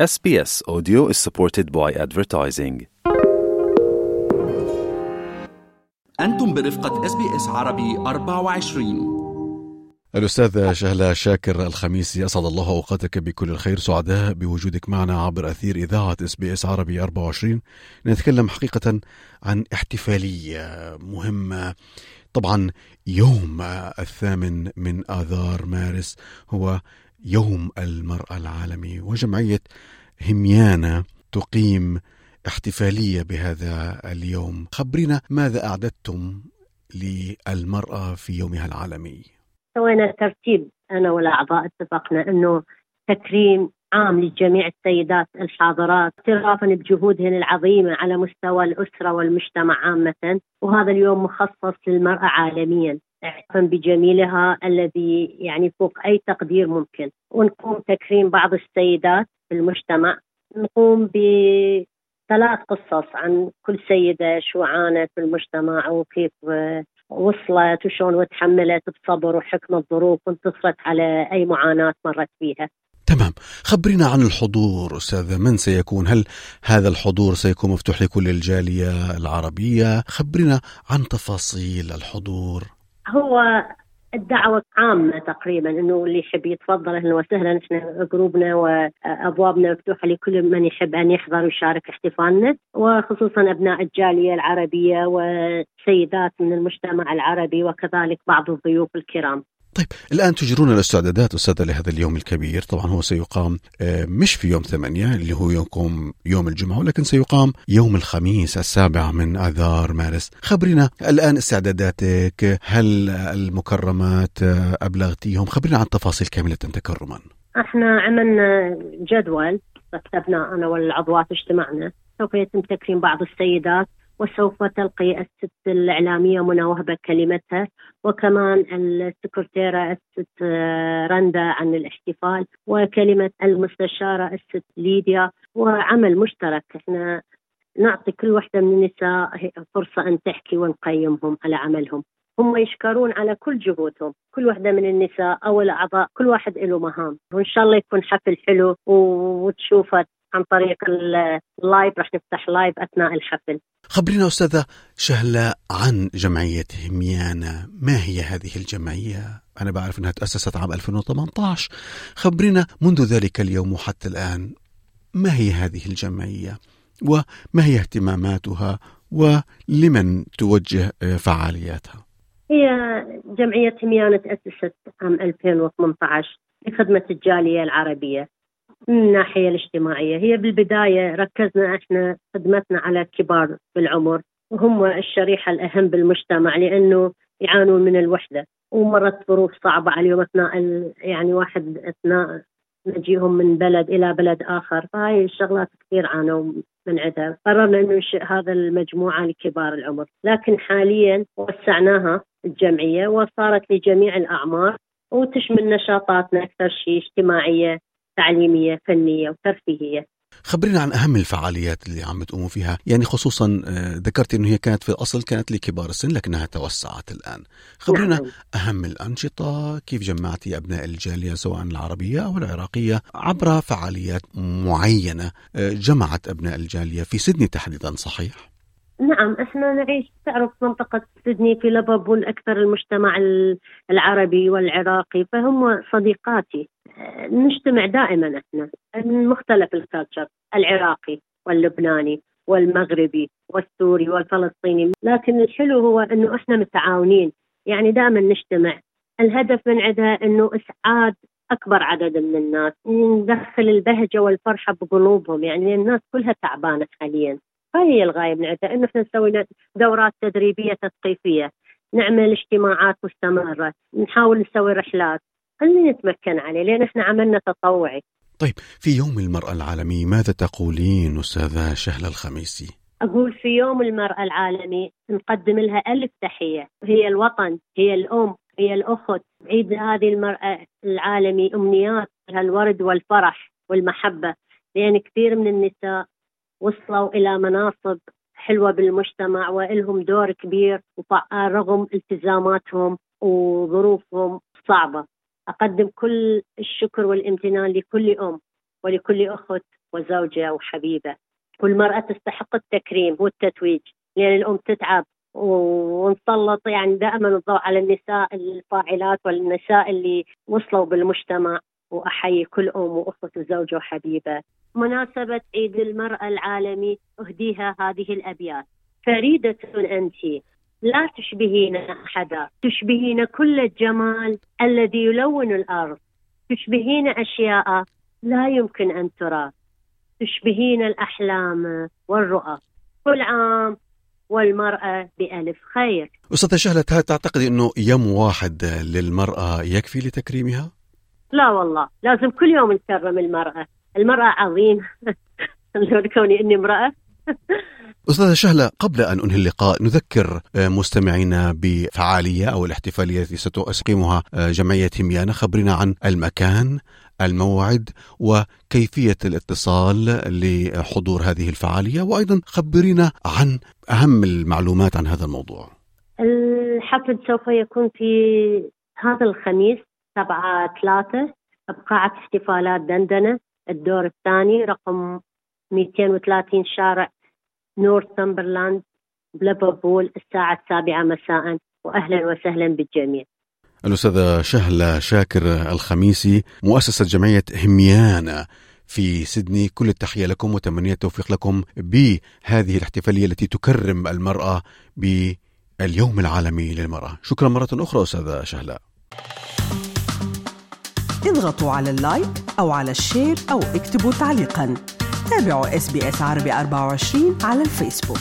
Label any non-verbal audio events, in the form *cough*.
SBS Audio is supported by advertising. أنتم برفقة SBS عربي 24 الأستاذة شهلة شاكر الخميسي أسعد الله أوقاتك بكل الخير سعداء بوجودك معنا عبر أثير إذاعة SBS عربي 24 نتكلم حقيقة عن احتفالية مهمة. طبعا يوم الثامن من آذار مارس هو يوم المرأة العالمي وجمعية هميانا تقيم احتفالية بهذا اليوم. خبرنا ماذا أعددتم للمرأة في يومها العالمي؟ سوينا ترتيب أنا والاعضاء اتفقنا أنه تكريم عام لجميع السيدات الحاضرات اعترافا بجهودهن العظيمة على مستوى الأسرة والمجتمع عامة وهذا اليوم مخصص للمرأة عالميا. اعترافا بجميلها الذي يعني فوق أي تقدير ممكن. ونقوم تكريم بعض السيدات في المجتمع. نقوم بثلاث قصص عن كل سيدة شو عانت في المجتمع وكيف وصلت وشلون وتحملت بصبر وحكمة الظروف وانتصرت على أي معاناة مرت فيها تمام. خبرنا عن الحضور أستاذة من سيكون؟ هل هذا الحضور سيكون مفتوح لكل الجالية العربية؟ خبرنا عن تفاصيل الحضور. هو الدعوة عامة تقريبا إنه اللي يحب يتفضل أهلا وسهلا إحنا جروبنا وأبوابنا مفتوحة لكل من يحب أن يحضر ويشارك احتفالنا وخصوصا أبناء الجالية العربية وسيدات من المجتمع العربي وكذلك بعض الضيوف الكرام. طيب الآن تجرون الاستعدادات أستاذة لهذا اليوم الكبير. طبعا هو سيقام آه، مش في يوم ثمانية اللي هو يقوم يوم الجمعة ولكن سيقام يوم الخميس السابع من آذار مارس. خبرنا الآن استعداداتك هل المكرمات آه، أبلغتيهم؟ خبرنا عن تفاصيل كاملة تكرما. إحنا عملنا جدول رتبنا أنا والعضوات اجتمعنا. سوف يتم تكريم بعض السيدات. وسوف تلقي الست الإعلامية منى وهبة كلمتها وكمان السكرتيرة الست آه، رندا عن الاحتفال وكلمة المستشارة الست ليديا وعمل مشترك. إحنا نعطي كل واحدة من النساء فرصة أن تحكي ونقيمهم على عملهم. هم يشكرون على كل جهودهم كل واحدة من النساء أو الأعضاء كل واحد له مهام. وإن شاء الله يكون حفل حلو وتشوفه عن طريق ال live راح نفتح live أثناء الحفل. خبرنا أستاذة شهلة عن جمعية هميانا ما هي هذه الجمعية؟ أنا بعرف أنها تأسست عام 2018 خبرنا منذ ذلك اليوم وحتى الآن ما هي هذه الجمعية؟ وما هي اهتماماتها؟ ولمن توجه فعالياتها؟ هي جمعية هميانا تأسست عام 2018 لخدمة الجالية العربية. من الناحية الاجتماعية. هي بالبداية ركزنا إحنا خدمتنا على كبار بالعمر وهم الشريحة الأهم بالمجتمع لأنه يعانون من الوحدة. ومرت ظروف صعبة عليهم أثناء يعني واحد أثناء نجيهم من بلد إلى بلد آخر. فهاي الشغلات كثير عانوا من عدها قررنا أن ننشئ هذا المجموعة لكبار العمر. لكن حاليا وسعناها الجمعية وصارت لجميع الأعمار وتشمل نشاطاتنا أكثر شيء اجتماعية تعليمية فنية وترفيهية. خبرنا عن أهم الفعاليات اللي عم تقوموا فيها. يعني خصوصا آه، ذكرت إنه هي كانت في الأصل كانت لكبار السن لكنها توسعت الآن. خبرنا نعم. أهم الأنشطة كيف جمعتي أبناء الجالية سواء العربية أو العراقية عبر فعاليات معينة؟ آه، جمعت أبناء الجالية في سيدني تحديدا صحيح؟ نعم إحنا نعيش تعرف منطقة سيدني في ليفربول أكثر المجتمع العربي والعراقي فهم صديقاتي. نجتمع دائما إحنا من مختلف الكالتشر العراقي واللبناني والمغربي والسوري والفلسطيني. لكن الحلو هو إنه إحنا متعاونين يعني دائما نجتمع. الهدف من عندها إنه إسعاد أكبر عدد من الناس ندخل البهجة والفرحة بقلوبهم يعني الناس كلها تعبانة حاليا. هاي الغاية من عندها إنه إحنا نسوي دورات تدريبية تثقيفية نعمل اجتماعات مستمرة نحاول نسوي رحلات. خلينا نتمكن عليه لأن إحنا عملنا تطوعي. طيب في يوم المرأة العالمي ماذا تقولين أستاذة شهلة الخميسي؟ أقول في يوم المرأة العالمي نقدم لها ألف تحية. هي الوطن هي الأم هي الأخت. عيد هذه المرأة العالمي أمنيات الورد والفرح والمحبة. لأن كثير من النساء وصلوا إلى مناصب حلوة بالمجتمع وإلهم دور كبير وفعال رغم التزاماتهم وظروفهم صعبة. أقدم كل الشكر والامتنان لكل أم ولكل أخت وزوجة وحبيبة. والمرأة تستحق التكريم والتتويج. لأن الأم تتعب ونسلط يعني دائما الضوء على النساء الفاعلات والنساء اللي وصلوا بالمجتمع. وأحيي كل أم وأخت وزوجة وحبيبة. مناسبة عيد المرأة العالمي أهديها هذه الأبيات. فريدة أنت لا تشبهين أحدا. تشبهين كل الجمال الذي يلون الأرض. تشبهين أشياء لا يمكن أن ترى. تشبهين الأحلام والرؤى. كل عام والمرأة بألف خير. أستاذة شهلة هل تعتقد أنه يوم واحد للمرأة يكفي لتكريمها؟ لا والله لازم كل يوم نكرم المرأة. المرأة عظيمة. *laughs* لو كوني إني امرأة. أستاذة شهلة قبل أن أنهي اللقاء نذكر مستمعينا بفعالية أو الاحتفالية التي ستقيمها جمعية هميانة خبرنا عن المكان الموعد وكيفية الاتصال لحضور هذه الفعالية وأيضا خبرينا عن أهم المعلومات عن هذا الموضوع. الحفل سوف يكون في هذا الخميس سبعة ثلاثة بقاعة احتفالات دندنة الدور الثاني رقم 230 شارع نورثمبرلاند بليفربول الساعة السابعة مساء وأهلا وسهلا بالجميع. الأستاذة شهلة شاكر الخميسي مؤسسة جمعية هميان في سيدني كل التحية لكم وتمنية التوفيق لكم بهذه الاحتفالية التي تكرم المرأة باليوم العالمي للمرأة. شكرا مرة أخرى أستاذة شهلة. اضغطوا على ال like أو على ال share أو اكتبوا تعليقا. تابعوا إس بي إس عربي 24 على الفيسبوك